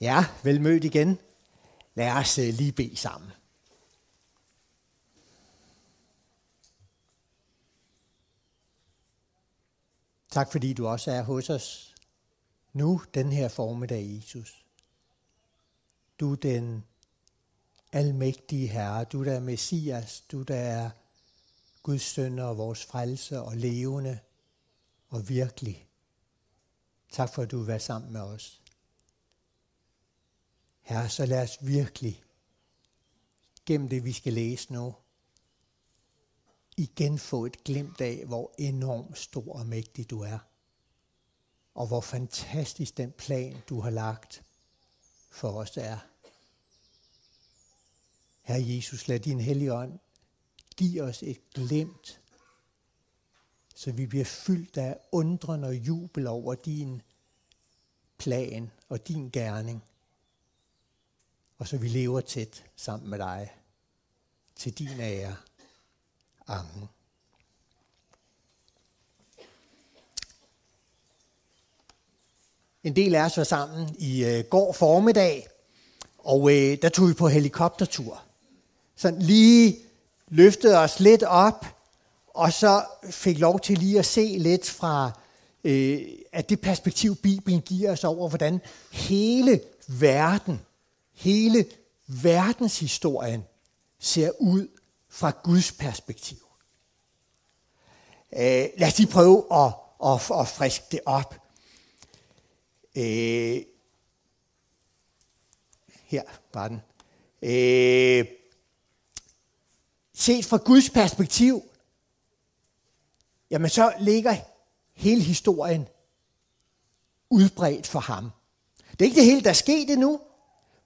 Ja, velmødt igen. Lad os øh, lige bede sammen. Tak fordi du også er hos os nu, den her formiddag, Jesus. Du er den almægtige Herre, du der er Messias, du der er Guds søn og vores frelse og levende og virkelig. Tak for, at du var sammen med os. Herre, så lad os virkelig gennem det, vi skal læse nu, igen få et glimt af, hvor enormt stor og mægtig du er. Og hvor fantastisk den plan, du har lagt for os er. Herre Jesus, lad din hellige ånd give os et glimt, så vi bliver fyldt af undren og jubel over din plan og din gerning. Og så vi lever tæt sammen med dig til din ære. Amen. En del af os var sammen i øh, går formiddag, og øh, der tog vi på helikoptertur. Så lige løftede os lidt op, og så fik lov til lige at se lidt fra øh, at det perspektiv, Bibelen giver os over, hvordan hele verden, hele verdenshistorien ser ud fra Guds perspektiv. Øh, lad os lige prøve at, at, at friske det op. Øh, her var den. Øh, set fra Guds perspektiv, jamen så ligger hele historien udbredt for ham. Det er ikke det hele, der er sket endnu,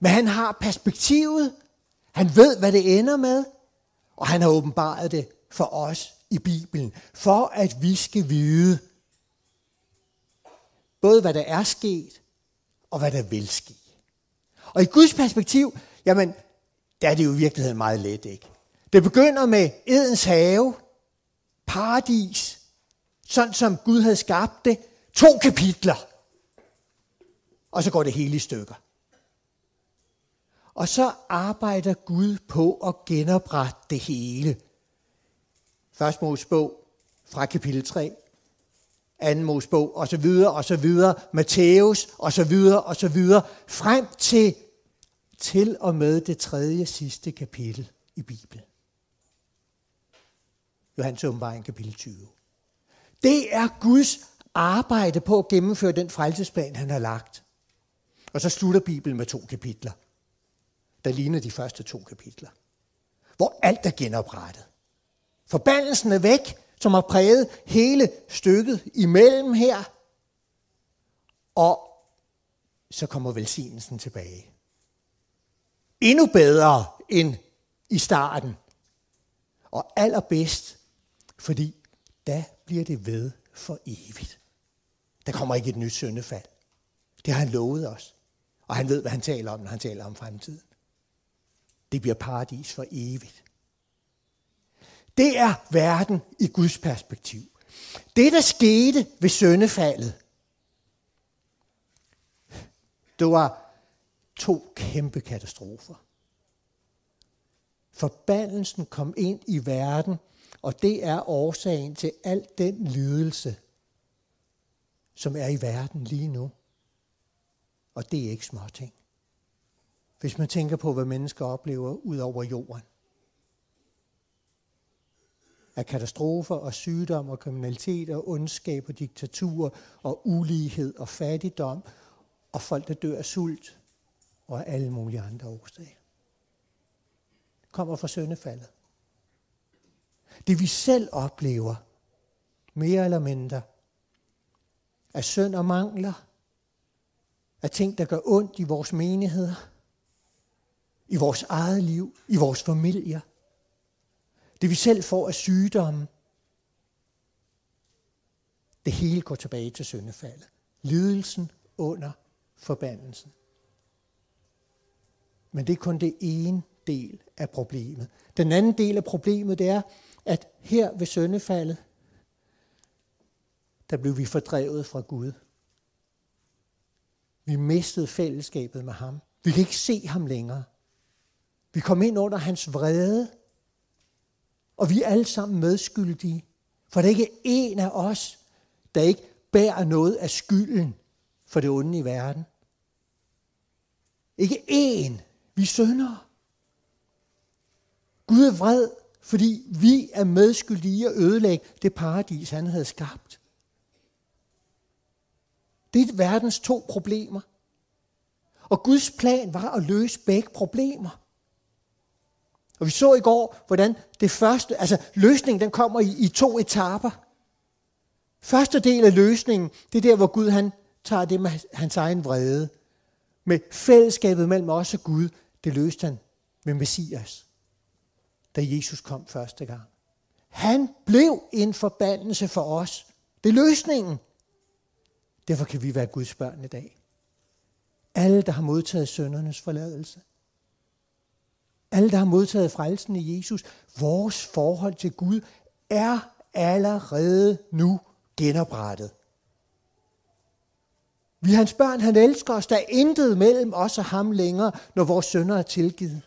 men han har perspektivet. Han ved, hvad det ender med, og han har åbenbaret det for os i Bibelen, for at vi skal vide både, hvad der er sket, og hvad der vil ske. Og i Guds perspektiv, jamen, der er det jo i virkeligheden meget let, ikke? Det begynder med Edens have, paradis, sådan som Gud havde skabt det. To kapitler. Og så går det hele i stykker. Og så arbejder Gud på at genoprette det hele. Først Mosebog fra kapitel 3, anden Mosebog og så videre og så videre, Matthæus og så videre og så videre, frem til til og med det tredje sidste kapitel i Bibelen. Johannes åbenbaring kapitel 20. Det er Guds arbejde på at gennemføre den frelsesplan, han har lagt. Og så slutter Bibelen med to kapitler, der ligner de første to kapitler. Hvor alt er genoprettet. Forbandelsen er væk, som har præget hele stykket imellem her. Og så kommer velsignelsen tilbage. Endnu bedre end i starten. Og allerbedst, fordi da bliver det ved for evigt. Der kommer ikke et nyt syndefald. Det har han lovet os. Og han ved, hvad han taler om, når han taler om fremtiden. Det bliver paradis for evigt. Det er verden i Guds perspektiv. Det, der skete ved syndefaldet, det var to kæmpe katastrofer. Forbandelsen kom ind i verden, og det er årsagen til al den lidelse, som er i verden lige nu. Og det er ikke småting. Hvis man tænker på, hvad mennesker oplever ud over jorden. Af katastrofer og sygdom og kriminalitet og ondskab og diktatur og ulighed og fattigdom og folk, der dør af sult og af alle mulige andre årsager. Det kommer fra søndefaldet. Det vi selv oplever, mere eller mindre, af synd og mangler, af ting, der gør ondt i vores menigheder, i vores eget liv, i vores familier. Det vi selv får af sygdomme, det hele går tilbage til syndefaldet. Lidelsen under forbandelsen. Men det er kun det ene del af problemet. Den anden del af problemet, det er, at her ved søndefaldet, der blev vi fordrevet fra Gud. Vi mistede fællesskabet med ham. Vi kan ikke se ham længere. Vi kom ind under hans vrede, og vi er alle sammen medskyldige. For der er ikke en af os, der ikke bærer noget af skylden for det onde i verden. Ikke én. Vi synder. Gud er vred, fordi vi er medskyldige i at ødelægge det paradis, han havde skabt. Det er verdens to problemer. Og Guds plan var at løse begge problemer. Og vi så i går, hvordan det første, altså løsningen, den kommer i, i to etaper. Første del af løsningen, det er der, hvor Gud han tager det med hans egen vrede. Med fællesskabet mellem os og Gud, det løste han med Messias, da Jesus kom første gang. Han blev en forbandelse for os. Det er løsningen. Derfor kan vi være Guds børn i dag. Alle, der har modtaget søndernes forladelse. Alle, der har modtaget frelsen i Jesus. Vores forhold til Gud er allerede nu genoprettet. Vi er hans børn, han elsker os. Der er intet mellem os og ham længere, når vores sønner er tilgivet.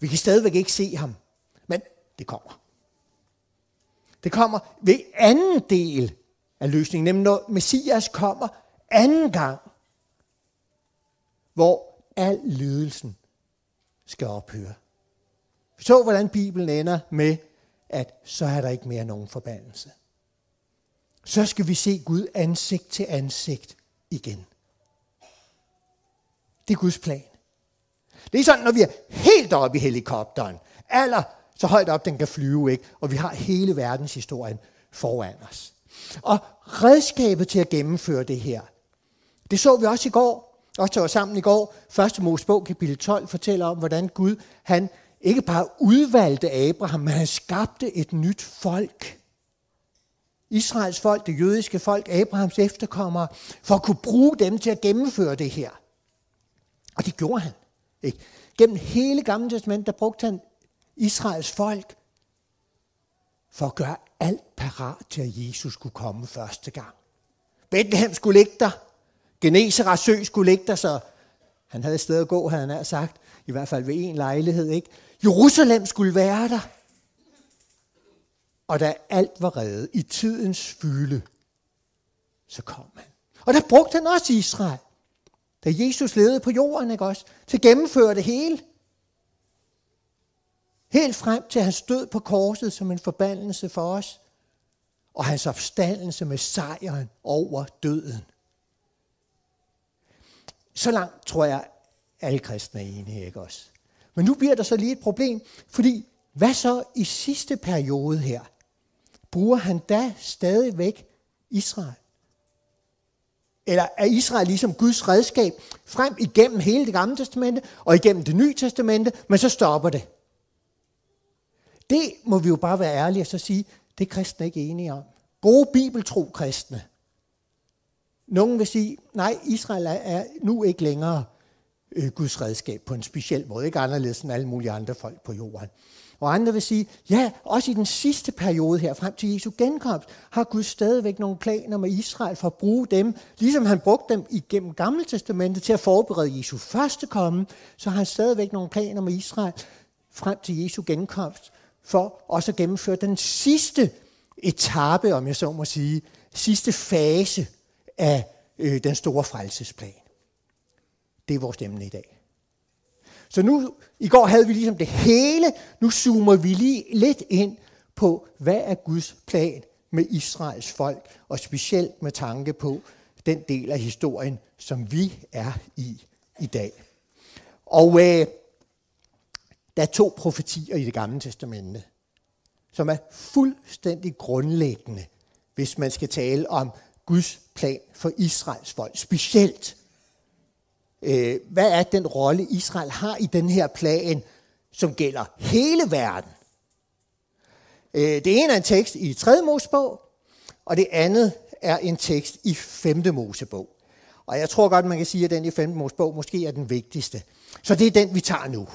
Vi kan stadigvæk ikke se ham, men det kommer. Det kommer ved anden del af løsningen, nemlig når Messias kommer anden gang, hvor al lidelsen skal ophøre. Så hvordan Bibelen ender med, at så er der ikke mere nogen forbandelse. Så skal vi se Gud ansigt til ansigt igen. Det er Guds plan. Det er sådan, når vi er helt oppe i helikopteren, aller så højt op, den kan flyve, ikke? og vi har hele verdenshistorien foran os. Og redskabet til at gennemføre det her, det så vi også i går, også var sammen i går. Første Mosebog, kapitel 12, fortæller om, hvordan Gud, han ikke bare udvalgte Abraham, men han skabte et nyt folk. Israels folk, det jødiske folk, Abrahams efterkommere, for at kunne bruge dem til at gennemføre det her. Og det gjorde han. Ikke? Gennem hele Gamle Testament, der brugte han Israels folk for at gøre alt parat til, at Jesus skulle komme første gang. Bethlehem skulle ligge der. Genesaret sø skulle ligge der, så han havde et sted at gå, havde han sagt. I hvert fald ved en lejlighed. Ikke? Jerusalem skulle være der. Og da alt var reddet i tidens fylde, så kom han. Og der brugte han også Israel. Da Jesus levede på jorden, ikke også? Til at gennemføre det hele. Helt frem til han stød på korset som en forbandelse for os. Og hans opstandelse med sejren over døden. Så langt tror jeg, alle kristne er enige, ikke også? Men nu bliver der så lige et problem, fordi hvad så i sidste periode her? Bruger han da stadigvæk Israel? Eller er Israel ligesom Guds redskab frem igennem hele det gamle testamente og igennem det nye testamente, men så stopper det? Det må vi jo bare være ærlige og så sige, det er kristne ikke enige om. Gode bibeltro kristne. Nogen vil sige, nej, Israel er nu ikke længere øh, Guds redskab på en speciel måde, ikke anderledes end alle mulige andre folk på jorden. Og andre vil sige, ja, også i den sidste periode her, frem til Jesu genkomst, har Gud stadigvæk nogle planer med Israel for at bruge dem, ligesom han brugte dem igennem Gamle Testamentet til at forberede Jesu første komme, så har han stadigvæk nogle planer med Israel frem til Jesu genkomst, for også at gennemføre den sidste etape, om jeg så må sige, sidste fase af øh, den store frelsesplan. Det er vores emne i dag. Så nu, i går havde vi ligesom det hele, nu zoomer vi lige lidt ind på, hvad er Guds plan med Israels folk, og specielt med tanke på den del af historien, som vi er i i dag. Og øh, der er to profetier i det gamle testamente, som er fuldstændig grundlæggende, hvis man skal tale om Guds plan for Israels folk. Specielt, øh, hvad er den rolle, Israel har i den her plan, som gælder hele verden? Øh, det ene er en tekst i 3. Mosebog, og det andet er en tekst i 5. Mosebog. Og jeg tror godt, man kan sige, at den i 5. Mosebog måske er den vigtigste. Så det er den, vi tager nu.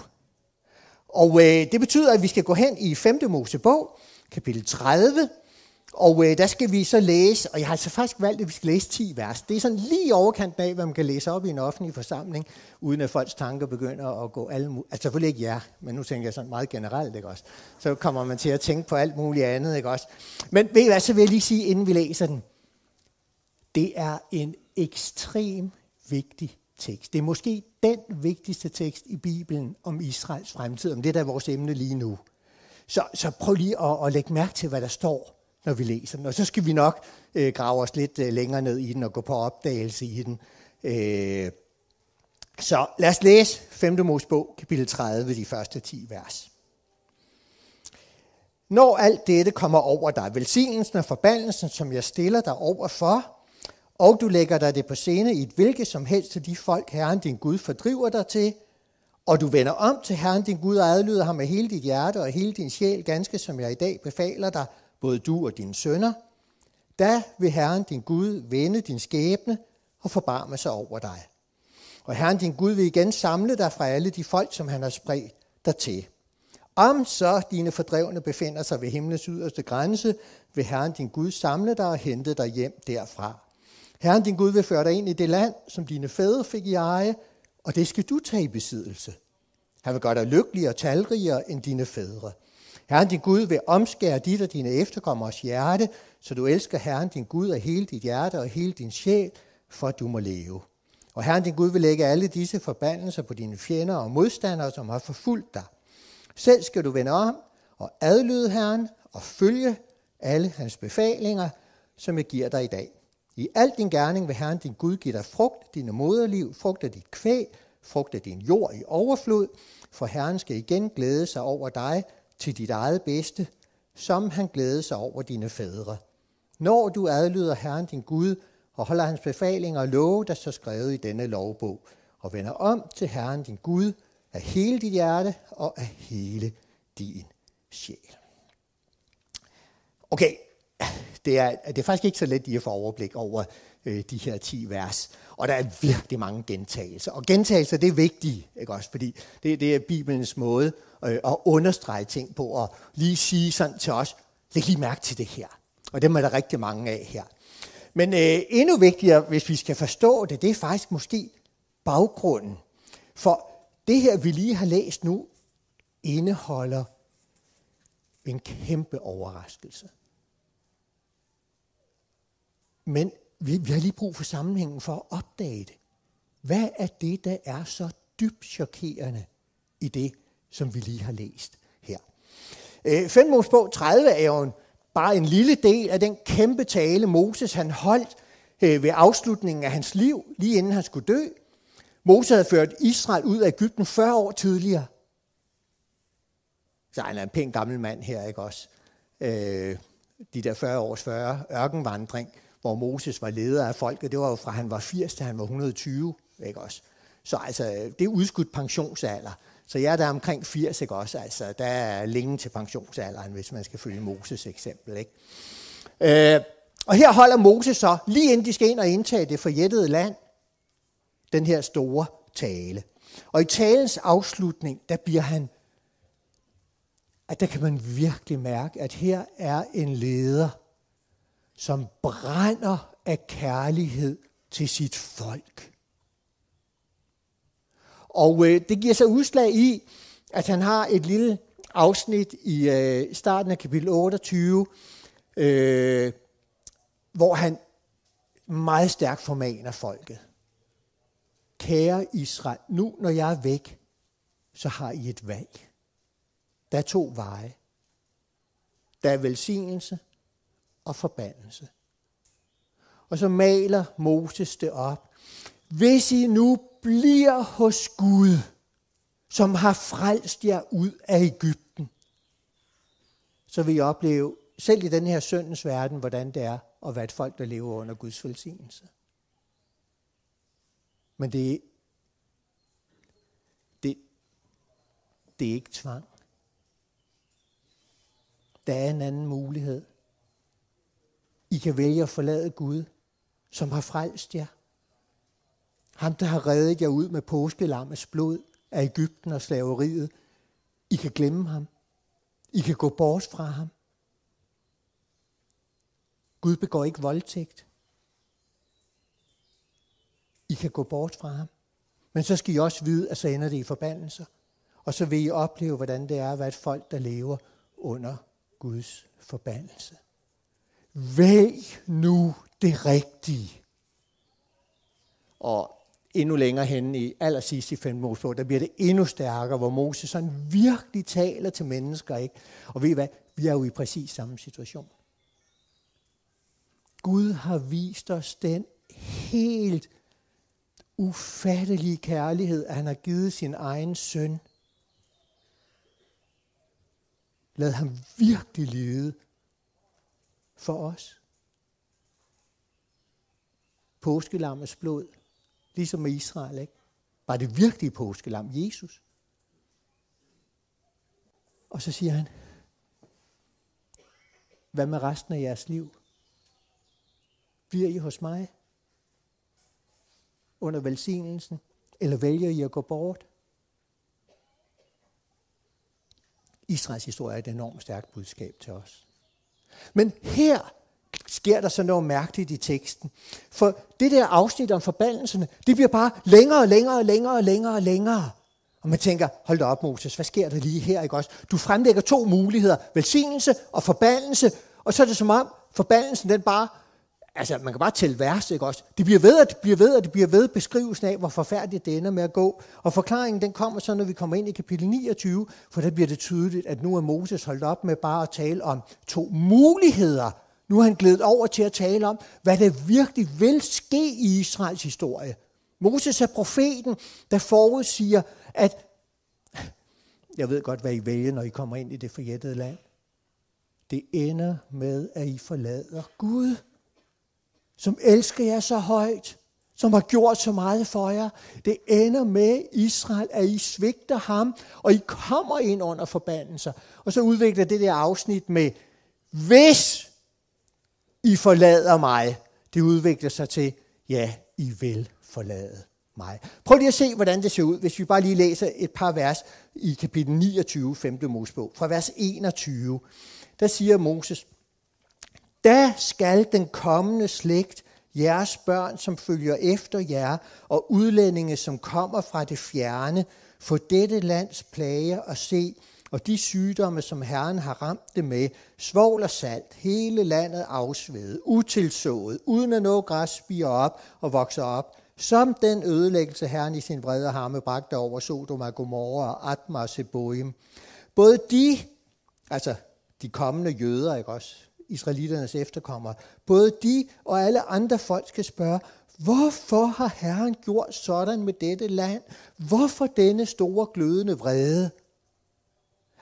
Og øh, det betyder, at vi skal gå hen i 5. Mosebog, kapitel 30, og øh, der skal vi så læse, og jeg har så faktisk valgt, at vi skal læse 10 vers. Det er sådan lige overkanten af, hvad man kan læse op i en offentlig forsamling, uden at folks tanker begynder at gå alle mulige... Altså selvfølgelig ikke jer, men nu tænker jeg sådan meget generelt, ikke også? Så kommer man til at tænke på alt muligt andet, ikke også? Men ved I hvad, så vil jeg lige sige, inden vi læser den. Det er en ekstrem vigtig tekst. Det er måske den vigtigste tekst i Bibelen om Israels fremtid, om det der er vores emne lige nu. Så, så prøv lige at, at lægge mærke til, hvad der står når vi læser den. Og så skal vi nok øh, grave os lidt øh, længere ned i den og gå på opdagelse i den. Øh, så lad os læse 5. Mosebog, kapitel 30, de første 10 vers. Når alt dette kommer over dig, velsignelsen og forbandelsen, som jeg stiller dig over for, og du lægger dig det på scene i et hvilket som helst til de folk, Herren din Gud fordriver dig til, og du vender om til Herren din Gud og adlyder ham med hele dit hjerte og hele din sjæl, ganske som jeg i dag befaler dig, både du og dine sønner, da vil Herren din Gud vende din skæbne og forbarme sig over dig. Og Herren din Gud vil igen samle dig fra alle de folk, som han har spredt dig til. Om så dine fordrevne befinder sig ved himlens yderste grænse, vil Herren din Gud samle dig og hente dig hjem derfra. Herren din Gud vil føre dig ind i det land, som dine fædre fik i eje, og det skal du tage i besiddelse. Han vil gøre dig lykkeligere og talrigere end dine fædre. Herren din Gud vil omskære dit og dine efterkommers hjerte, så du elsker Herren din Gud af hele dit hjerte og hele din sjæl, for at du må leve. Og Herren din Gud vil lægge alle disse forbandelser på dine fjender og modstandere, som har forfulgt dig. Selv skal du vende om og adlyde Herren og følge alle hans befalinger, som jeg giver dig i dag. I al din gerning vil Herren din Gud give dig frugt, dine moderliv, frugt af dit kvæg, frugt af din jord i overflod, for Herren skal igen glæde sig over dig, til dit eget bedste, som han glæder sig over dine fædre. Når du adlyder Herren din Gud og holder hans befalinger og love, der står skrevet i denne lovbog, og vender om til Herren din Gud af hele dit hjerte og af hele din sjæl. Okay, det er, det er faktisk ikke så let lige at få overblik over øh, de her 10 vers. Og der er virkelig mange gentagelser. Og gentagelser, det er vigtigt, ikke også? Fordi det, det er Bibelens måde øh, at understrege ting på, og lige sige sådan til os, læg lige mærke til det her. Og dem er der rigtig mange af her. Men øh, endnu vigtigere, hvis vi skal forstå det, det er faktisk måske baggrunden. For det her, vi lige har læst nu, indeholder en kæmpe overraskelse. Men vi, vi har lige brug for sammenhængen for at opdage det. Hvad er det, der er så dybt chokerende i det, som vi lige har læst her? Øh, 5 Mosebog 30 er jo en, bare en lille del af den kæmpe tale, Moses han holdt øh, ved afslutningen af hans liv, lige inden han skulle dø. Moses havde ført Israel ud af Ægypten 40 år tidligere. Så han er en pæn gammel mand her, ikke også? Øh, de der 40 års 40 ørkenvandring hvor Moses var leder af folket, det var jo fra han var 80 til han var 120, ikke også? Så altså, det er udskudt pensionsalder. Så jeg er der omkring 80, ikke også? Altså, der er længe til pensionsalderen, hvis man skal følge Moses eksempel, ikke? Øh, og her holder Moses så, lige inden de skal ind og indtage det forjættede land, den her store tale. Og i talens afslutning, der bliver han, at der kan man virkelig mærke, at her er en leder, som brænder af kærlighed til sit folk. Og øh, det giver sig udslag i, at han har et lille afsnit i øh, starten af kapitel 28, øh, hvor han meget stærkt formaner folket. Kære Israel, nu når jeg er væk, så har I et valg. Der er to veje. Der er velsignelse, og forbandelse. Og så maler Moses det op. Hvis I nu bliver hos Gud, som har frelst jer ud af Ægypten, så vil I opleve, selv i den her syndens verden, hvordan det er at være et folk, der lever under Guds velsignelse. Men det, det, det er ikke tvang. Der er en anden mulighed. I kan vælge at forlade Gud, som har frelst jer. Ham, der har reddet jer ud med påskelammets blod af Ægypten og slaveriet. I kan glemme ham. I kan gå bort fra ham. Gud begår ikke voldtægt. I kan gå bort fra ham. Men så skal I også vide, at så ender det i forbandelser. Og så vil I opleve, hvordan det er at være et folk, der lever under Guds forbandelse. Vælg nu det rigtige. Og endnu længere hen i allersidst i 5. Mosebog, der bliver det endnu stærkere, hvor Moses sådan virkelig taler til mennesker. Ikke? Og ved I hvad? Vi er jo i præcis samme situation. Gud har vist os den helt ufattelige kærlighed, at han har givet sin egen søn. Lad ham virkelig lide for os. Påskelammets blod, ligesom med Israel, ikke? Var det virkelige påskelam, Jesus? Og så siger han, hvad med resten af jeres liv? Bliver I hos mig? Under velsignelsen? Eller vælger I at gå bort? Israels historie er et enormt stærkt budskab til os. Men her sker der så noget mærkeligt i teksten. For det der afsnit om forbandelserne, det bliver bare længere og længere og længere og længere og længere. Og man tænker, hold da op Moses, hvad sker der lige her? Ikke også? Du fremlægger to muligheder, velsignelse og forbandelse, og så er det som om forbandelsen den bare altså man kan bare tælle vers, ikke også? Det bliver ved, at det bliver ved, at det bliver ved beskrivelsen af, hvor forfærdeligt det ender med at gå. Og forklaringen, den kommer så, når vi kommer ind i kapitel 29, for der bliver det tydeligt, at nu er Moses holdt op med bare at tale om to muligheder. Nu er han glædet over til at tale om, hvad der virkelig vil ske i Israels historie. Moses er profeten, der forudsiger, at jeg ved godt, hvad I vælger, når I kommer ind i det forjættede land. Det ender med, at I forlader Gud som elsker jer så højt, som har gjort så meget for jer. Det ender med Israel, at I svigter ham, og I kommer ind under forbandelser. Og så udvikler det der afsnit med, hvis i forlader mig, det udvikler sig til, ja, I vil forlade mig. Prøv lige at se, hvordan det ser ud, hvis vi bare lige læser et par vers i kapitel 29, 5. Mosebog. Fra vers 21, der siger Moses, da skal den kommende slægt, jeres børn, som følger efter jer, og udlændinge, som kommer fra det fjerne, få dette lands plager og se, og de sygdomme, som Herren har ramt det med, svovl og salt, hele landet afsvedet, utilsået, uden at nå græs spiger op og vokser op, som den ødelæggelse, Herren i sin vrede harme bragte over Sodom og Gomorra og Atma og Seboim. Både de, altså de kommende jøder, ikke også, israeliternes efterkommere. Både de og alle andre folk skal spørge, hvorfor har Herren gjort sådan med dette land? Hvorfor denne store glødende vrede?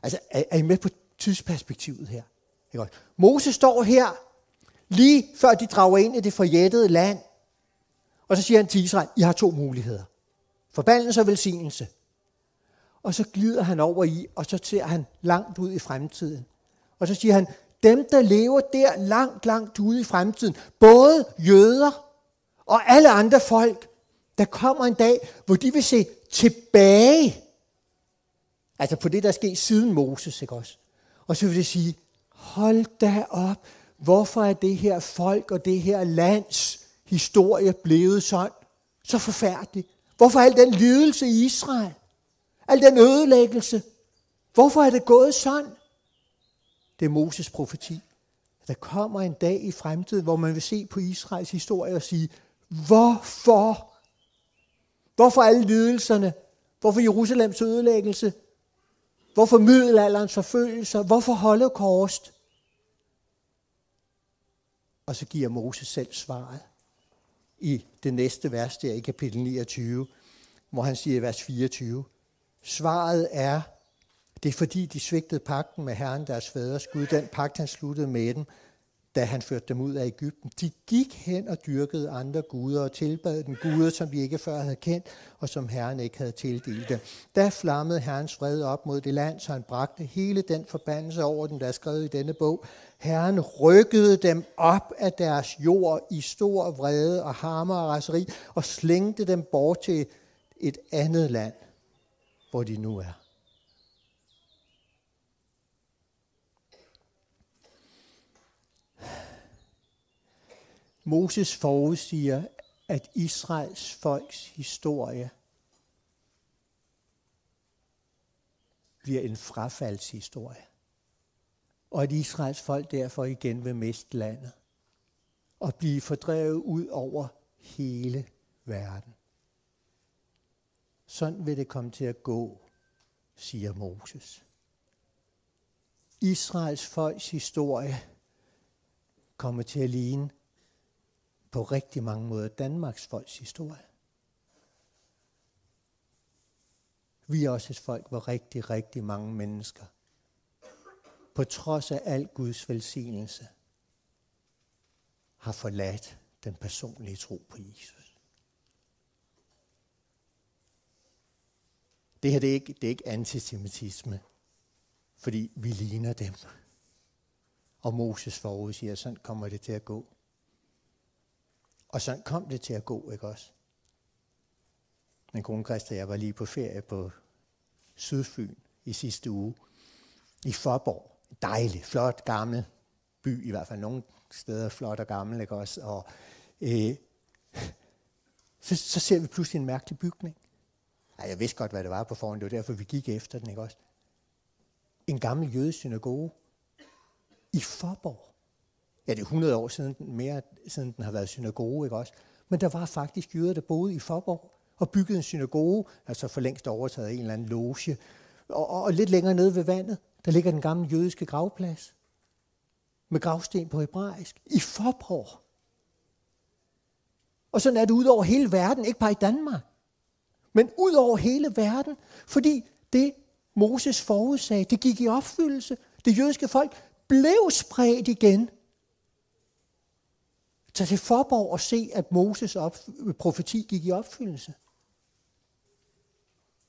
Altså, er, er I med på tidsperspektivet her? Ikke Moses står her, lige før de drager ind i det forjættede land. Og så siger han til Israel, I har to muligheder. Forbandelse og velsignelse. Og så glider han over i, og så ser han langt ud i fremtiden. Og så siger han, dem, der lever der langt, langt ude i fremtiden, både jøder og alle andre folk, der kommer en dag, hvor de vil se tilbage, altså på det, der er sket siden Moses, ikke også? Og så vil det sige, hold da op, hvorfor er det her folk og det her lands historie blevet sådan, så forfærdelig? Hvorfor al den lidelse i Israel? Al den ødelæggelse? Hvorfor er det gået sådan? Det er Moses profeti. Der kommer en dag i fremtiden, hvor man vil se på Israels historie og sige, hvorfor? Hvorfor alle lidelserne? Hvorfor Jerusalems ødelæggelse? Hvorfor middelalderens forfølgelser? Hvorfor holocaust? Og så giver Moses selv svaret i det næste vers der i kapitel 29, hvor han siger i vers 24, svaret er, det er fordi, de svigtede pakten med Herren, deres fædres Gud, den pagt, han sluttede med dem, da han førte dem ud af Ægypten. De gik hen og dyrkede andre guder og tilbad den guder, som vi ikke før havde kendt, og som Herren ikke havde tildelt dem. Da flammede Herrens fred op mod det land, så han bragte hele den forbandelse over den, der er skrevet i denne bog. Herren rykkede dem op af deres jord i stor vrede og hammer og raseri, og slængte dem bort til et andet land, hvor de nu er. Moses forudsiger, at Israels folks historie bliver en frafaldshistorie. Og at Israels folk derfor igen vil miste landet og blive fordrevet ud over hele verden. Sådan vil det komme til at gå, siger Moses. Israels folks historie kommer til at ligne på rigtig mange måder Danmarks folks historie. Vi er også et folk, hvor rigtig, rigtig mange mennesker, på trods af al Guds velsignelse, har forladt den personlige tro på Jesus. Det her det er, ikke, det er ikke antisemitisme, fordi vi ligner dem. Og Moses forudsiger, at sådan kommer det til at gå. Og sådan kom det til at gå, ikke også? Min kone Christa og jeg var lige på ferie på Sydfyn i sidste uge. I Forborg. Dejlig, flot, gammel by, i hvert fald nogle steder flot og gammel, ikke også? Og øh, så, så ser vi pludselig en mærkelig bygning. Ej, jeg vidste godt, hvad det var på forhånd. Det var derfor, vi gik efter den, ikke også? En gammel jødisk synagoge i Forborg. Ja, det er 100 år siden, mere siden den har været synagoge, ikke også? Men der var faktisk jøder, der boede i Forborg og byggede en synagoge, altså for længst overtaget en eller anden loge. Og, og, og lidt længere nede ved vandet, der ligger den gamle jødiske gravplads med gravsten på hebraisk i Forborg. Og sådan er det ud over hele verden, ikke bare i Danmark, men ud over hele verden, fordi det Moses forudsagde, det gik i opfyldelse. Det jødiske folk blev spredt igen. Tag til Forborg og se, at Moses op- profeti gik i opfyldelse.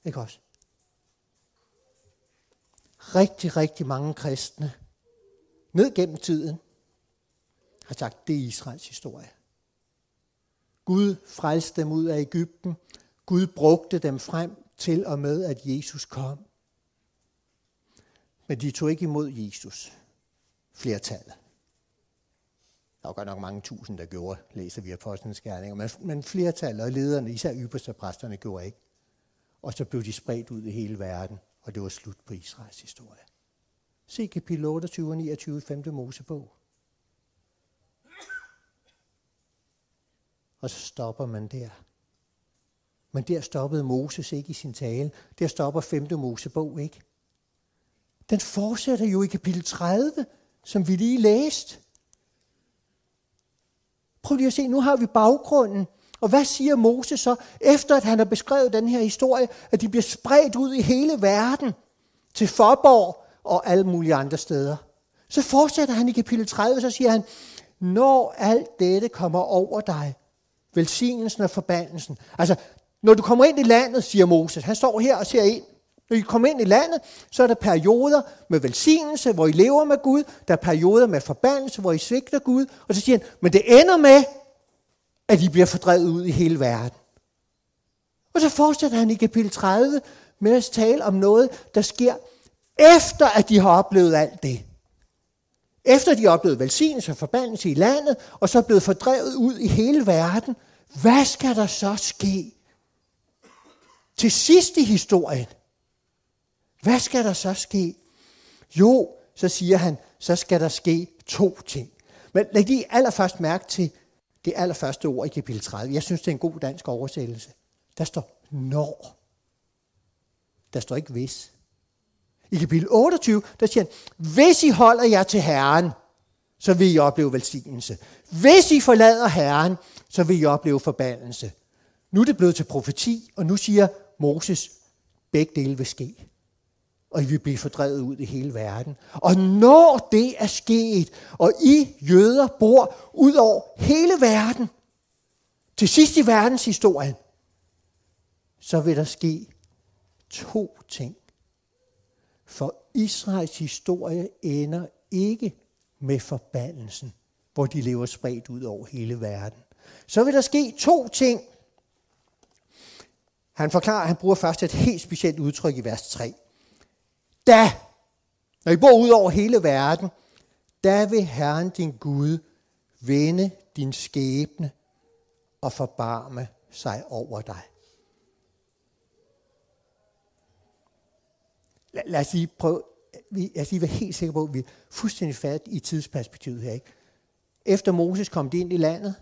Ikke også? Rigtig, rigtig mange kristne ned gennem tiden har sagt, det er Israels historie. Gud frelste dem ud af Ægypten. Gud brugte dem frem til og med, at Jesus kom. Men de tog ikke imod Jesus, flertallet. Der var godt nok mange tusind, der gjorde, læser vi apostlenes gerninger, men, men flertallet og lederne, især ypperste præsterne, gjorde ikke. Og så blev de spredt ud i hele verden, og det var slut på Israels historie. Se kapitel 28 og 29 i 5. Mosebog. Og så stopper man der. Men der stoppede Moses ikke i sin tale. Der stopper 5. Mosebog ikke. Den fortsætter jo i kapitel 30, som vi lige læste. Prøv lige at se, nu har vi baggrunden. Og hvad siger Moses så, efter at han har beskrevet den her historie, at de bliver spredt ud i hele verden, til Forborg og alle mulige andre steder. Så fortsætter han i kapitel 30, så siger han, når alt dette kommer over dig, velsignelsen og forbandelsen. Altså, når du kommer ind i landet, siger Moses, han står her og ser ind, når I kommer ind i landet, så er der perioder med velsignelse, hvor I lever med Gud. Der er perioder med forbandelse, hvor I svigter Gud. Og så siger han, men det ender med, at I bliver fordrevet ud i hele verden. Og så fortsætter han i kapitel 30 med at tale om noget, der sker efter, at de har oplevet alt det. Efter de har oplevet velsignelse og forbandelse i landet, og så er blevet fordrevet ud i hele verden. Hvad skal der så ske? Til sidst i historien, hvad skal der så ske? Jo, så siger han, så skal der ske to ting. Men læg lige allerførst mærke til det allerførste ord i kapitel 30. Jeg synes, det er en god dansk oversættelse. Der står når. Der står ikke hvis. I kapitel 28, der siger han, hvis I holder jer til Herren, så vil I opleve velsignelse. Hvis I forlader Herren, så vil I opleve forbandelse. Nu er det blevet til profeti, og nu siger Moses, begge dele vil ske og I vil blive fordrevet ud i hele verden. Og når det er sket, og I jøder bor ud over hele verden, til sidst i verdenshistorien, så vil der ske to ting. For Israels historie ender ikke med forbandelsen, hvor de lever spredt ud over hele verden. Så vil der ske to ting. Han forklarer, han bruger først et helt specielt udtryk i vers 3 da, når I bor ud over hele verden, da vil Herren din Gud vende din skæbne og forbarme sig over dig. Lad, lad os lige prøve, vi, lad os lige være helt sikre på, at vi er fuldstændig fat i tidsperspektivet her. Ikke? Efter Moses kom de ind i landet,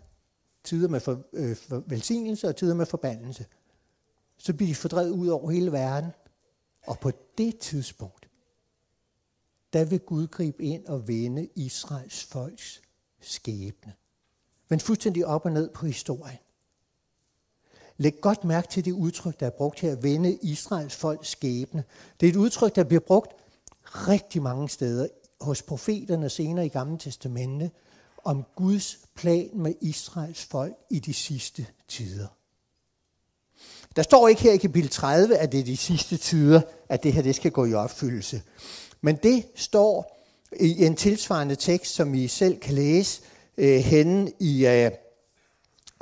tider med for, øh, for velsignelse og tider med forbandelse, så bliver de fordrevet ud over hele verden. Og på det tidspunkt, der vil Gud gribe ind og vende Israels folks skæbne. Men fuldstændig op og ned på historien. Læg godt mærke til det udtryk, der er brugt her, vende Israels folks skæbne. Det er et udtryk, der bliver brugt rigtig mange steder hos profeterne senere i Gamle Testamente om Guds plan med Israels folk i de sidste tider. Der står ikke her i kapitel 30, at det er de sidste tider, at det her det skal gå i opfyldelse. Men det står i en tilsvarende tekst, som I selv kan læse øh, henne i øh,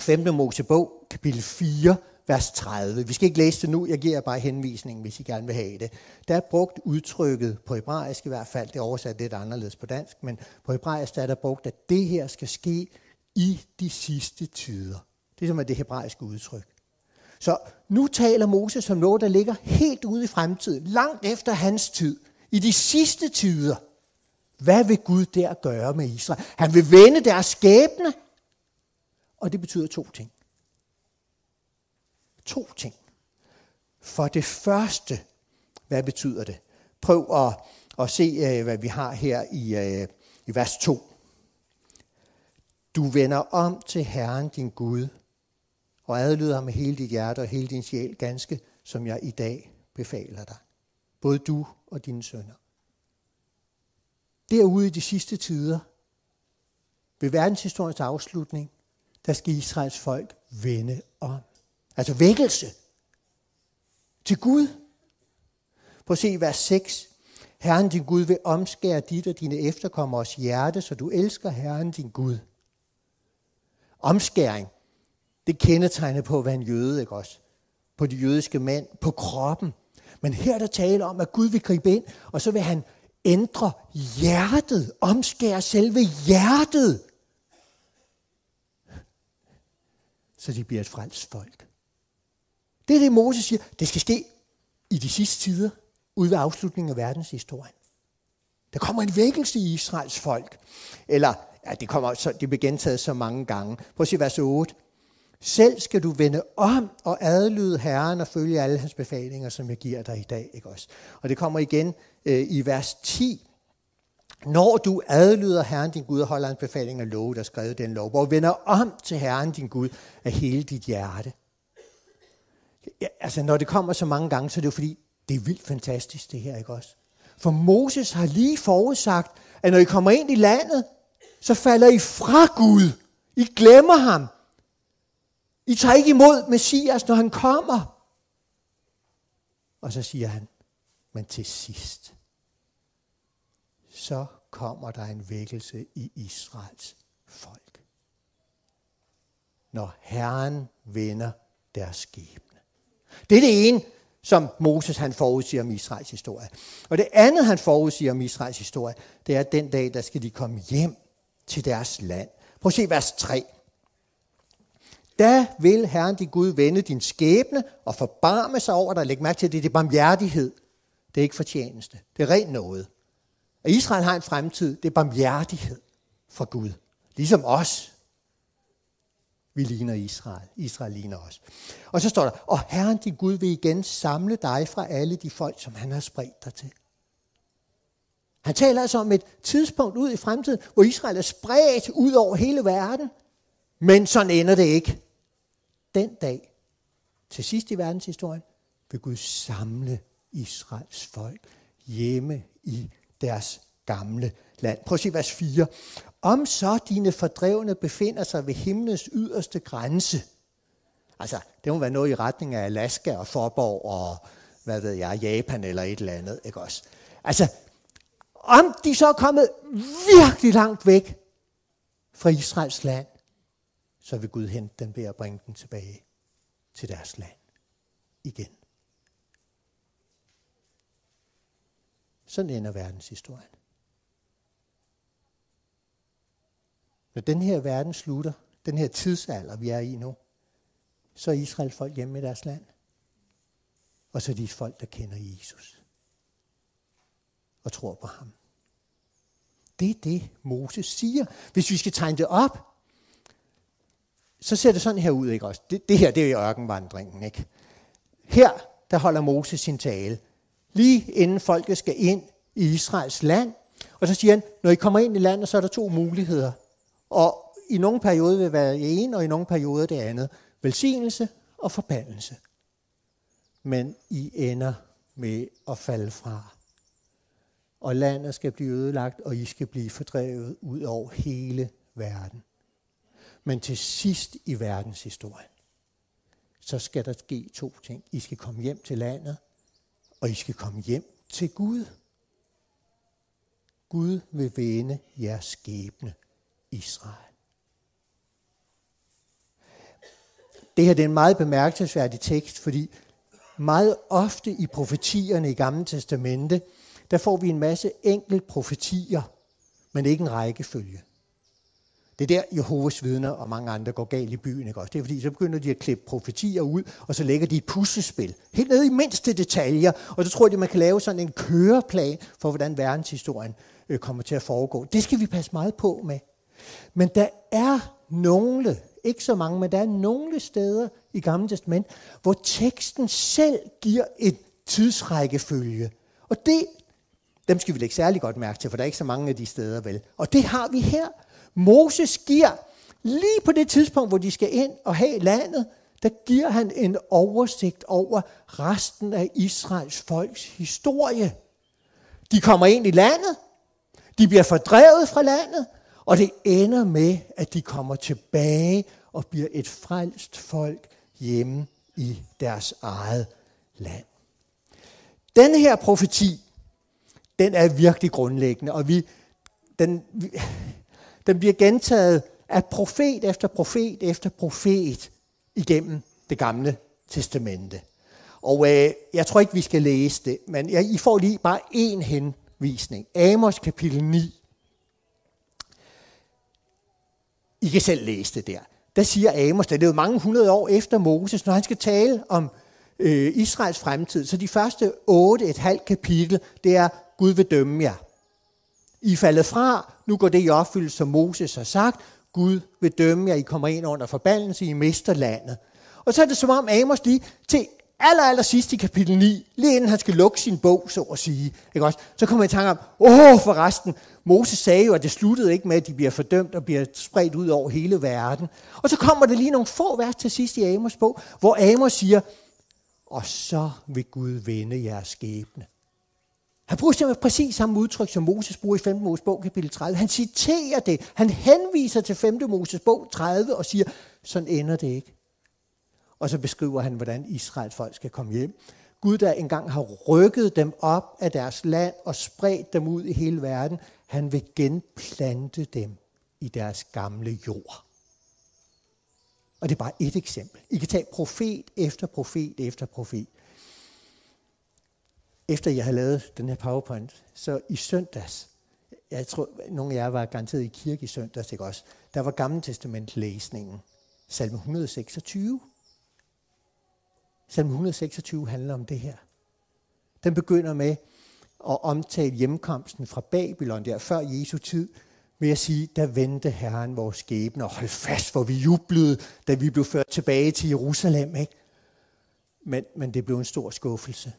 5. Mosebog, kapitel 4, vers 30. Vi skal ikke læse det nu, jeg giver jer bare henvisningen, hvis I gerne vil have det. Der er brugt udtrykket, på hebraisk i hvert fald, det er oversat lidt anderledes på dansk, men på hebraisk der er der brugt, at det her skal ske i de sidste tider. Det er som er det hebraiske udtryk. Så nu taler Moses om noget, der ligger helt ude i fremtiden, langt efter hans tid, i de sidste tider. Hvad vil Gud der gøre med Israel? Han vil vende deres skæbne, og det betyder to ting. To ting. For det første, hvad betyder det? Prøv at, at se, øh, hvad vi har her i, øh, i vers 2. Du vender om til Herren din Gud, og adlyder ham med hele dit hjerte og hele din sjæl, ganske som jeg i dag befaler dig. Både du og dine sønner. Derude i de sidste tider, ved verdenshistoriens afslutning, der skal Israels folk vende om. Altså vækkelse til Gud. Prøv at se vers 6. Herren din Gud vil omskære dit og dine efterkommeres hjerte, så du elsker Herren din Gud. Omskæring, det kendetegner på at være en jøde, ikke også? På de jødiske mænd, på kroppen. Men her er der tale om, at Gud vil gribe ind, og så vil han ændre hjertet, omskære selve hjertet, så de bliver et frelst folk. Det er det, Moses siger. Det skal ske i de sidste tider, ud ved afslutningen af verdenshistorien. Der kommer en vækkelse i Israels folk. Eller, ja, det, kommer, så, det bliver gentaget så mange gange. Prøv at se vers 8. Selv skal du vende om og adlyde Herren og følge alle hans befalinger, som jeg giver dig i dag. Ikke også? Og det kommer igen øh, i vers 10. Når du adlyder Herren din Gud og holder hans befaling og lov, der skrevet den lov, og vender om til Herren din Gud af hele dit hjerte. Ja, altså, når det kommer så mange gange, så er det jo fordi, det er vildt fantastisk, det her, ikke også? For Moses har lige forudsagt, at når I kommer ind i landet, så falder I fra Gud. I glemmer ham. I tager ikke imod Messias, når han kommer. Og så siger han, men til sidst, så kommer der en vækkelse i Israels folk. Når Herren vender deres skæbne. Det er det ene, som Moses han forudsiger om Israels historie. Og det andet, han forudsiger om Israels historie, det er, at den dag, der skal de komme hjem til deres land. Prøv at se vers 3. Da vil Herren din Gud vende din skæbne og forbarme sig over dig. Læg mærke til, at det er det barmhjertighed. Det er ikke fortjeneste. Det er rent noget. At Israel har en fremtid, det er barmhjertighed fra Gud. Ligesom os. Vi ligner Israel. Israel ligner os. Og så står der, og Herren din Gud vil igen samle dig fra alle de folk, som han har spredt dig til. Han taler altså om et tidspunkt ud i fremtiden, hvor Israel er spredt ud over hele verden. Men sådan ender det ikke. Den dag, til sidst i verdenshistorien, vil Gud samle Israels folk hjemme i deres gamle land. Prøv at se vers 4. Om så dine fordrevne befinder sig ved himlens yderste grænse. Altså, det må være noget i retning af Alaska og Forborg og, hvad ved jeg, Japan eller et eller andet, ikke også? Altså, om de så er kommet virkelig langt væk fra Israels land, så vil Gud hente dem ved at bringe dem tilbage til deres land igen. Sådan ender verdenshistorien. Når den her verden slutter, den her tidsalder, vi er i nu, så er Israel folk hjemme i deres land. Og så er de folk, der kender Jesus. Og tror på ham. Det er det, Moses siger. Hvis vi skal tegne det op, så ser det sådan her ud, ikke også? Det, det her, det er ørkenvandringen, ikke? Her, der holder Moses sin tale. Lige inden folket skal ind i Israels land. Og så siger han, når I kommer ind i landet, så er der to muligheder. Og i nogle perioder vil være det ene, og i nogle perioder det andet. Velsignelse og forbandelse. Men I ender med at falde fra. Og landet skal blive ødelagt, og I skal blive fordrevet ud over hele verden. Men til sidst i verdenshistorien, så skal der ske to ting. I skal komme hjem til landet, og I skal komme hjem til Gud. Gud vil vende jeres skæbne, Israel. Det her det er en meget bemærkelsesværdig tekst, fordi meget ofte i profetierne i Gamle Testamente, der får vi en masse enkelt profetier, men ikke en rækkefølge. Det er der, Jehovas vidner og mange andre går galt i byen. Ikke også? Det er fordi, så begynder de at klippe profetier ud, og så lægger de et puslespil. Helt ned i mindste detaljer. Og så tror de, man kan lave sådan en køreplan for, hvordan verdenshistorien øh, kommer til at foregå. Det skal vi passe meget på med. Men der er nogle, ikke så mange, men der er nogle steder i Gamle Testament, hvor teksten selv giver et tidsrækkefølge. Og det, dem skal vi lægge særlig godt mærke til, for der er ikke så mange af de steder vel. Og det har vi her. Moses giver, lige på det tidspunkt, hvor de skal ind og have landet, der giver han en oversigt over resten af Israels folks historie. De kommer ind i landet, de bliver fordrevet fra landet, og det ender med, at de kommer tilbage og bliver et frelst folk hjemme i deres eget land. Denne her profeti, den er virkelig grundlæggende, og vi, den, vi, den bliver gentaget af profet efter profet efter profet igennem det gamle testamente. Og øh, jeg tror ikke, vi skal læse det, men jeg, I får lige bare en henvisning. Amos kapitel 9. I kan selv læse det der. Der siger Amos, der er jo mange hundrede år efter Moses, når han skal tale om øh, Israels fremtid, så de første otte, et halvt kapitel, det er, Gud vil dømme jer. I er faldet fra, nu går det i opfyldelse, som Moses har sagt. Gud vil dømme jer, I kommer ind under forbandelse, I mister landet. Og så er det som om Amos lige til aller, aller sidst i kapitel 9, lige inden han skal lukke sin bog, så at sige, ikke også? så kommer jeg i tanke om, åh forresten, Moses sagde jo, at det sluttede ikke med, at de bliver fordømt og bliver spredt ud over hele verden. Og så kommer der lige nogle få vers til sidst i Amos bog, hvor Amos siger, og så vil Gud vende jeres skæbne. Han bruger simpelthen præcis samme udtryk, som Moses bruger i 5. Mosebog kapitel 30. Han citerer det. Han henviser til 5. Mosebog 30 og siger, sådan ender det ikke. Og så beskriver han, hvordan Israels folk skal komme hjem. Gud, der engang har rykket dem op af deres land og spredt dem ud i hele verden, han vil genplante dem i deres gamle jord. Og det er bare et eksempel. I kan tage profet efter profet efter profet efter jeg havde lavet den her PowerPoint, så i søndags, jeg tror, nogle af jer var garanteret i kirke i søndags, ikke også? Der var gammeltestamentlæsningen, læsningen. Salme 126. Salme 126 handler om det her. Den begynder med at omtale hjemkomsten fra Babylon der før Jesu tid, ved at sige, der vendte Herren vores skæbne, og hold fast, hvor vi jublede, da vi blev ført tilbage til Jerusalem. Ikke? Men, men det blev en stor skuffelse.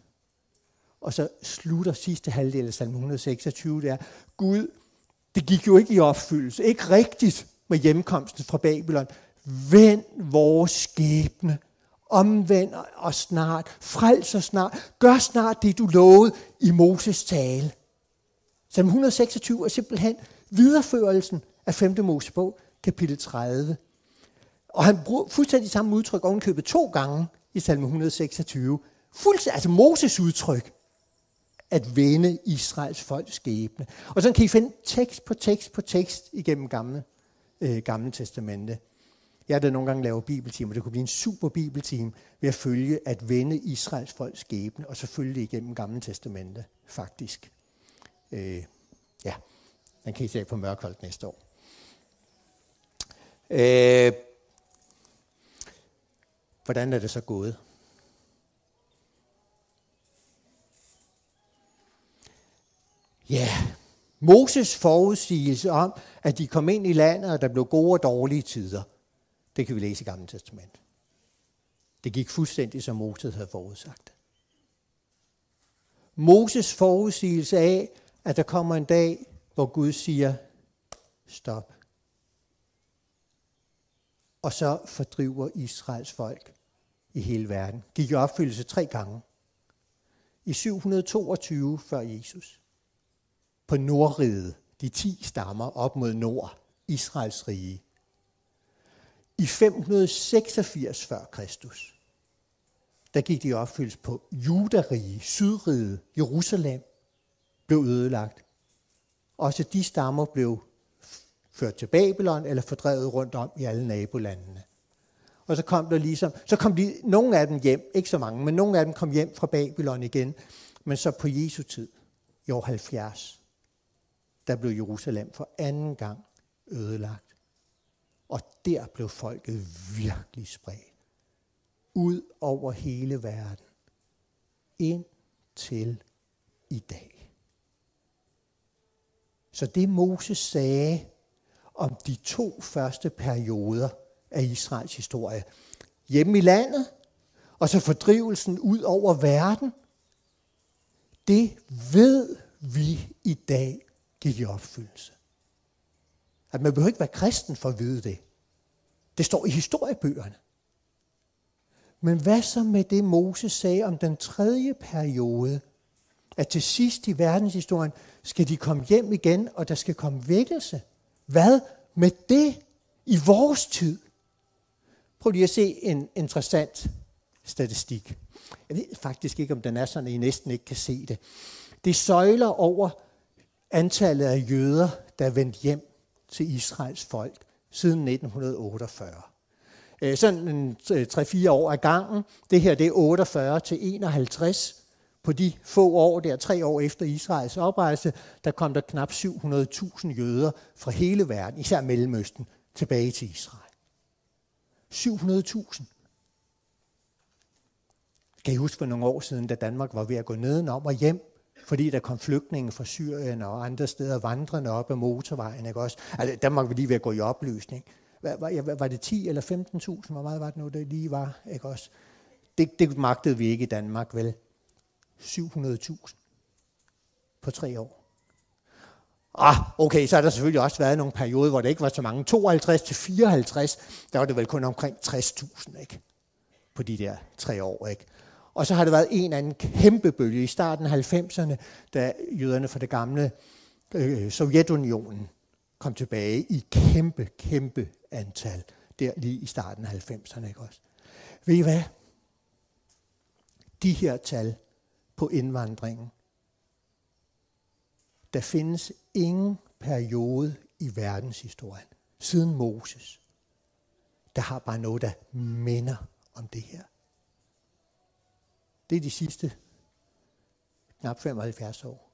Og så slutter sidste halvdel af salme 126 det er, Gud, det gik jo ikke i opfyldelse. Ikke rigtigt med hjemkomsten fra Babylon. Vend vores skæbne. Omvend os snart. Frels os snart. Gør snart det, du lovede i Moses tale. Salme 126 er simpelthen videreførelsen af 5. Mosebog, kapitel 30. Og han bruger fuldstændig samme udtryk ovenkøbet to gange i salme 126. Fuldstændig, altså Moses udtryk at vende Israels folks skæbne. Og så kan I finde tekst på tekst på tekst igennem gamle, øh, gamle testamente. Jeg har da nogle gange lavet bibeltimer. Det kunne blive en super bibeltime ved at følge at vende Israels folks skæbne, og så følge det igennem gamle testamente, faktisk. Øh, ja, den kan I se på Mørkholdt næste år. Øh, hvordan er det så gået? Ja, Moses forudsigelse om, at de kom ind i landet, og der blev gode og dårlige tider, det kan vi læse i Gamle Testament. Det gik fuldstændig, som Moses havde forudsagt. Moses forudsigelse af, at der kommer en dag, hvor Gud siger, stop. Og så fordriver Israels folk i hele verden. Gik i opfyldelse tre gange. I 722 før Jesus. På Nordriget, de ti stammer op mod nord, Israels rige. I 586 før Kristus, der gik de opfyldes på Judarige, Sydriget, Jerusalem, blev ødelagt. Også de stammer blev ført til Babylon eller fordrevet rundt om i alle nabolandene. Og så kom der ligesom, så kom de, nogle af dem hjem, ikke så mange, men nogle af dem kom hjem fra Babylon igen. Men så på Jesu tid, i år 70, der blev Jerusalem for anden gang ødelagt. Og der blev folket virkelig spredt. Ud over hele verden. Ind til i dag. Så det Moses sagde om de to første perioder af Israels historie, hjemme i landet, og så fordrivelsen ud over verden, det ved vi i dag gik i opfyldelse. At man behøver ikke være kristen for at vide det. Det står i historiebøgerne. Men hvad så med det, Moses sagde om den tredje periode, at til sidst i verdenshistorien skal de komme hjem igen, og der skal komme vækkelse? Hvad med det i vores tid? Prøv lige at se en interessant statistik. Jeg ved faktisk ikke, om den er sådan, at I næsten ikke kan se det. Det søjler over antallet af jøder, der vendte vendt hjem til Israels folk siden 1948. Øh, sådan 3-4 øh, år ad gangen. Det her det er 48 til 51. På de få år, der tre år efter Israels oprejse, der kom der knap 700.000 jøder fra hele verden, især Mellemøsten, tilbage til Israel. 700.000. Kan I huske for nogle år siden, da Danmark var ved at gå nedenom og hjem, fordi der kom flygtninge fra Syrien og andre steder vandrende op ad motorvejen. Ikke også? Altså, der må vi lige ved at gå i oplysning. Var, var, var det 10 eller 15.000? Hvor meget var det nu, det lige var? Ikke også? Det, det magtede vi ikke i Danmark, vel? 700.000 på tre år. Ah, okay, så har der selvfølgelig også været nogle perioder, hvor det ikke var så mange. 52 til 54, der var det vel kun omkring 60.000, ikke? På de der tre år, ikke? Og så har det været en anden kæmpe bølge i starten af 90'erne, da jøderne fra det gamle øh, Sovjetunionen kom tilbage i kæmpe, kæmpe antal, der lige i starten af 90'erne. Ikke også? Ved I hvad? De her tal på indvandringen, der findes ingen periode i verdenshistorien siden Moses, der har bare noget, der minder om det her. Det er de sidste knap 75 år.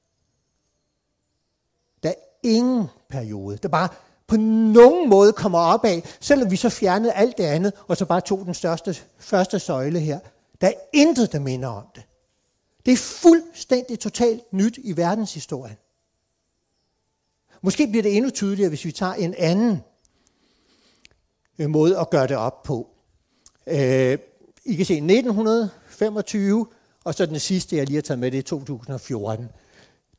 Der er ingen periode, der bare på nogen måde kommer op af, selvom vi så fjernede alt det andet, og så bare tog den største, første søjle her. Der er intet, der minder om det. Det er fuldstændig totalt nyt i verdenshistorien. Måske bliver det endnu tydeligere, hvis vi tager en anden øh, måde at gøre det op på. Øh, i kan se 1925, og så den sidste, jeg lige har taget med, det er 2014.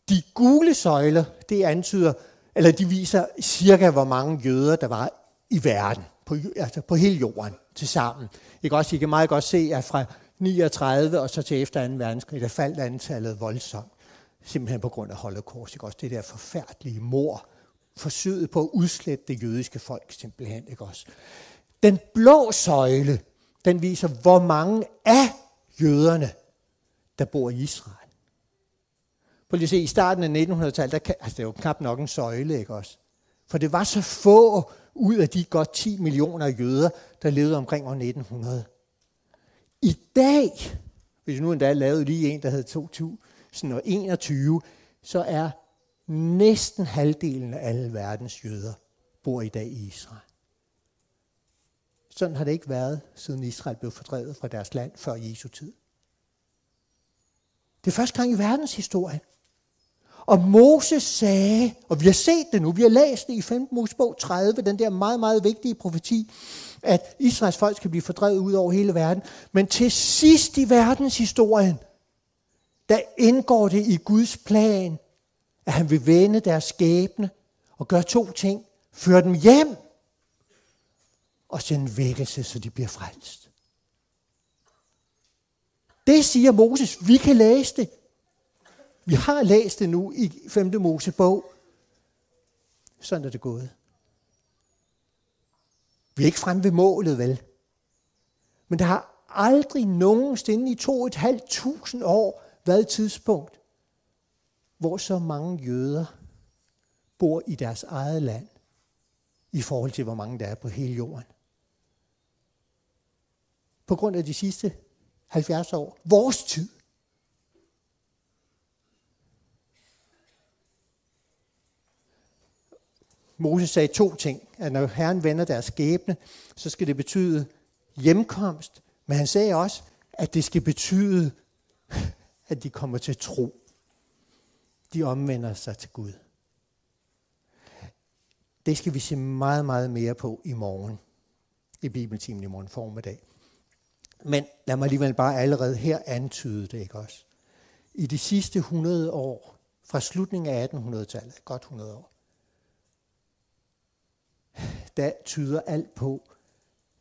De gule søjler, det antyder, eller de viser cirka, hvor mange jøder, der var i verden, på, altså på hele jorden til sammen. I kan, også, I kan meget godt se, at fra 39 og så til efter 2. verdenskrig, der faldt antallet voldsomt. Simpelthen på grund af holocaust. Ikke også? Det der forfærdelige mor. Forsøget på at udslette det jødiske folk simpelthen. Ikke også? Den blå søjle, den viser, hvor mange af jøderne, der bor i Israel. Prøv lige at se, i starten af 1900-tallet, der altså det var knap nok en søjle, ikke også? For det var så få ud af de godt 10 millioner jøder, der levede omkring år 1900. I dag, hvis nu endda lavede lige en, der hed 2021, så er næsten halvdelen af alle verdens jøder bor i dag i Israel. Sådan har det ikke været, siden Israel blev fordrevet fra deres land før Jesu tid. Det er første gang i verdenshistorien. Og Moses sagde, og vi har set det nu, vi har læst det i 5. Mosebog 30, den der meget, meget vigtige profeti, at Israels folk skal blive fordrevet ud over hele verden. Men til sidst i verdenshistorien, der indgår det i Guds plan, at han vil vende deres skæbne og gøre to ting. Føre dem hjem og sende vækkelse, så de bliver frelst. Det siger Moses. Vi kan læse det. Vi har læst det nu i 5. Mosebog. Sådan er det gået. Vi er ikke fremme ved målet, vel? Men der har aldrig nogensinde i to et halvt tusind år været et tidspunkt, hvor så mange jøder bor i deres eget land, i forhold til hvor mange der er på hele jorden. På grund af de sidste 70 år, vores tid, Moses sagde to ting, at når Herren vender deres skæbne, så skal det betyde hjemkomst, men han sagde også, at det skal betyde, at de kommer til tro. De omvender sig til Gud. Det skal vi se meget, meget mere på i morgen, i Bibeltimen i morgen formiddag. Men lad mig alligevel bare allerede her antyde det, ikke også? I de sidste 100 år, fra slutningen af 1800-tallet, godt 100 år, der tyder alt på,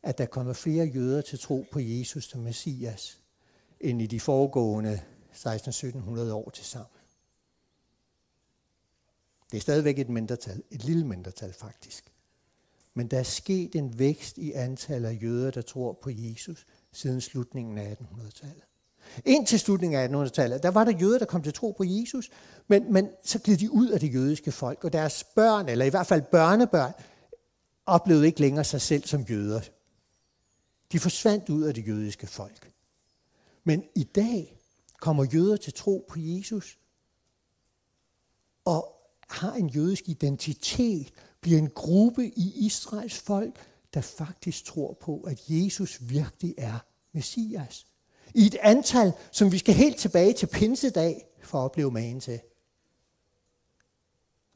at der kommer flere jøder til tro på Jesus som Messias, end i de foregående 16-1700 år til sammen. Det er stadigvæk et mindretal, et lille mindretal faktisk. Men der er sket en vækst i antallet af jøder, der tror på Jesus, siden slutningen af 1800-tallet. Indtil slutningen af 1800-tallet, der var der jøder, der kom til tro på Jesus, men, men så gled de ud af det jødiske folk, og deres børn, eller i hvert fald børnebørn, oplevede ikke længere sig selv som jøder. De forsvandt ud af det jødiske folk. Men i dag kommer jøder til tro på Jesus, og har en jødisk identitet, bliver en gruppe i Israels folk, der faktisk tror på, at Jesus virkelig er Messias. I et antal, som vi skal helt tilbage til pinsedag for at opleve magen til.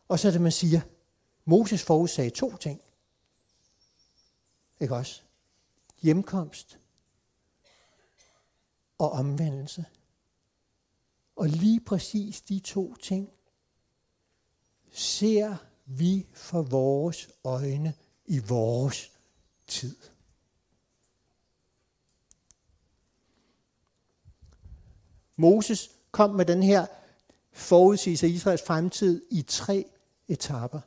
Og så er det, man siger, Moses forudsagde to ting. Ikke også? Hjemkomst og omvendelse. Og lige præcis de to ting ser vi for vores øjne i vores tid. Moses kom med den her forudsigelse af Israels fremtid i tre etapper.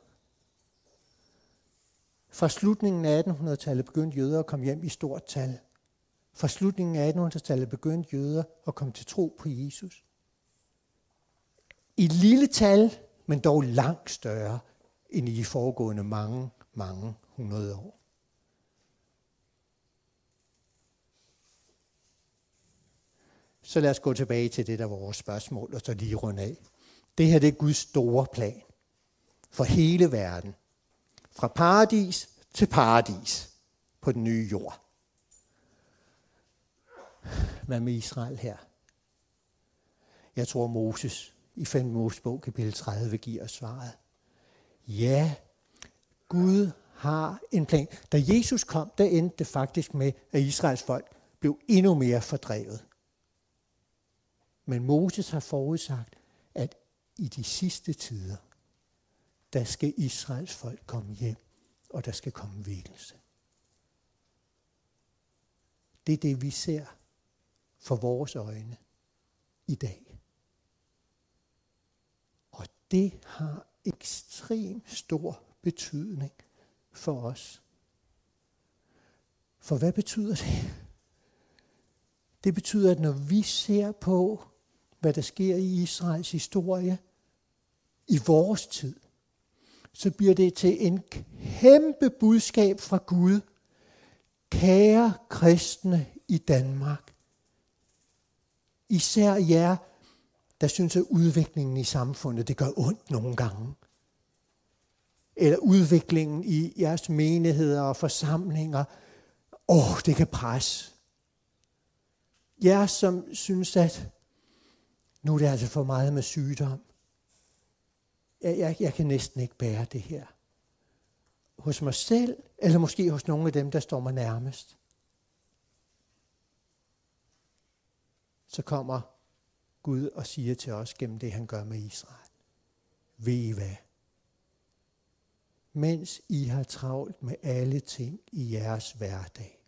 Fra slutningen af 1800-tallet begyndte jøder at komme hjem i stort tal. Fra slutningen af 1800-tallet begyndte jøder at komme til tro på Jesus. I lille tal, men dog langt større end i de foregående mange, mange hundrede år. Så lad os gå tilbage til det, der var vores spørgsmål, og så lige runde af. Det her det er Guds store plan for hele verden. Fra paradis til paradis på den nye jord. Hvad med Israel her? Jeg tror Moses i 5. Mosebog kapitel 30 giver os svaret. Ja, Gud har en plan. Da Jesus kom, der endte det faktisk med, at Israels folk blev endnu mere fordrevet. Men Moses har forudsagt, at i de sidste tider, der skal Israels folk komme hjem, og der skal komme vækkelse. Det er det, vi ser for vores øjne i dag. Og det har ekstrem stor betydning for os. For hvad betyder det? Det betyder, at når vi ser på, hvad der sker i Israels historie i vores tid, så bliver det til en kæmpe budskab fra Gud. Kære kristne i Danmark, især jer, der synes, at udviklingen i samfundet, det gør ondt nogle gange. Eller udviklingen i jeres menigheder og forsamlinger, Åh, oh, det kan presse. Jer, som synes, at nu er det altså for meget med sygdom. Jeg, jeg, jeg kan næsten ikke bære det her. Hos mig selv, eller måske hos nogle af dem, der står mig nærmest. Så kommer Gud og siger til os gennem det, han gør med Israel. Ved I hvad? Mens I har travlt med alle ting i jeres hverdag,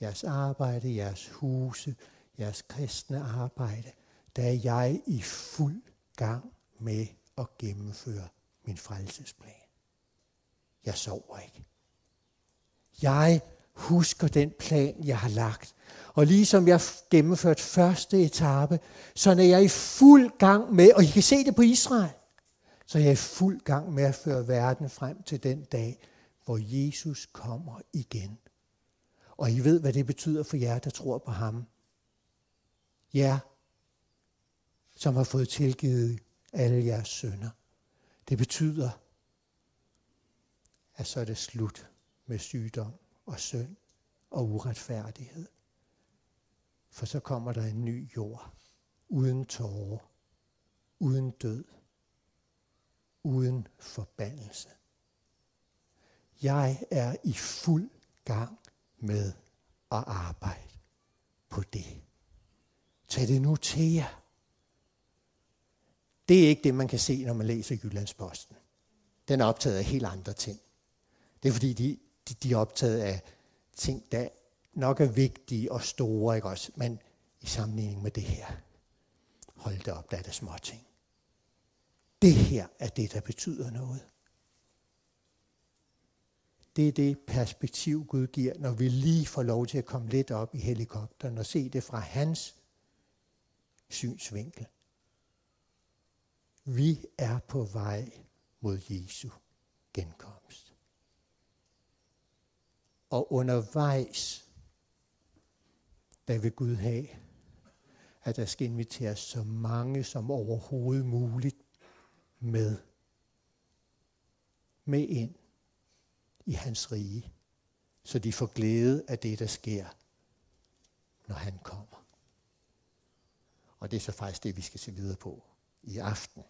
jeres arbejde, jeres huse, jeres kristne arbejde, der er jeg i fuld gang med at gennemføre min frelsesplan. Jeg sover ikke. Jeg husker den plan, jeg har lagt. Og ligesom jeg gennemførte første etape, så er jeg i fuld gang med, og I kan se det på Israel, så er jeg i fuld gang med at føre verden frem til den dag, hvor Jesus kommer igen. Og I ved, hvad det betyder for jer, der tror på ham. Jer, som har fået tilgivet alle jeres sønder. Det betyder, at så er det slut med sygdom og synd og uretfærdighed. For så kommer der en ny jord, uden tårer, uden død, uden forbandelse. Jeg er i fuld gang med at arbejde på det. Tag det nu til jer. Det er ikke det, man kan se, når man læser Jyllandsposten. Den er optaget af helt andre ting. Det er fordi, de, de, de er optaget af ting, der nok er vigtige og store, ikke også? Men i sammenligning med det her, hold det op, der er det små ting. Det her er det, der betyder noget. Det er det perspektiv, Gud giver, når vi lige får lov til at komme lidt op i helikopteren og se det fra hans synsvinkel. Vi er på vej mod Jesu genkomst. Og undervejs, der vil Gud have, at der skal inviteres så mange som overhovedet muligt med. Med ind i hans rige, så de får glæde af det, der sker, når han kommer. Og det er så faktisk det, vi skal se videre på i aften.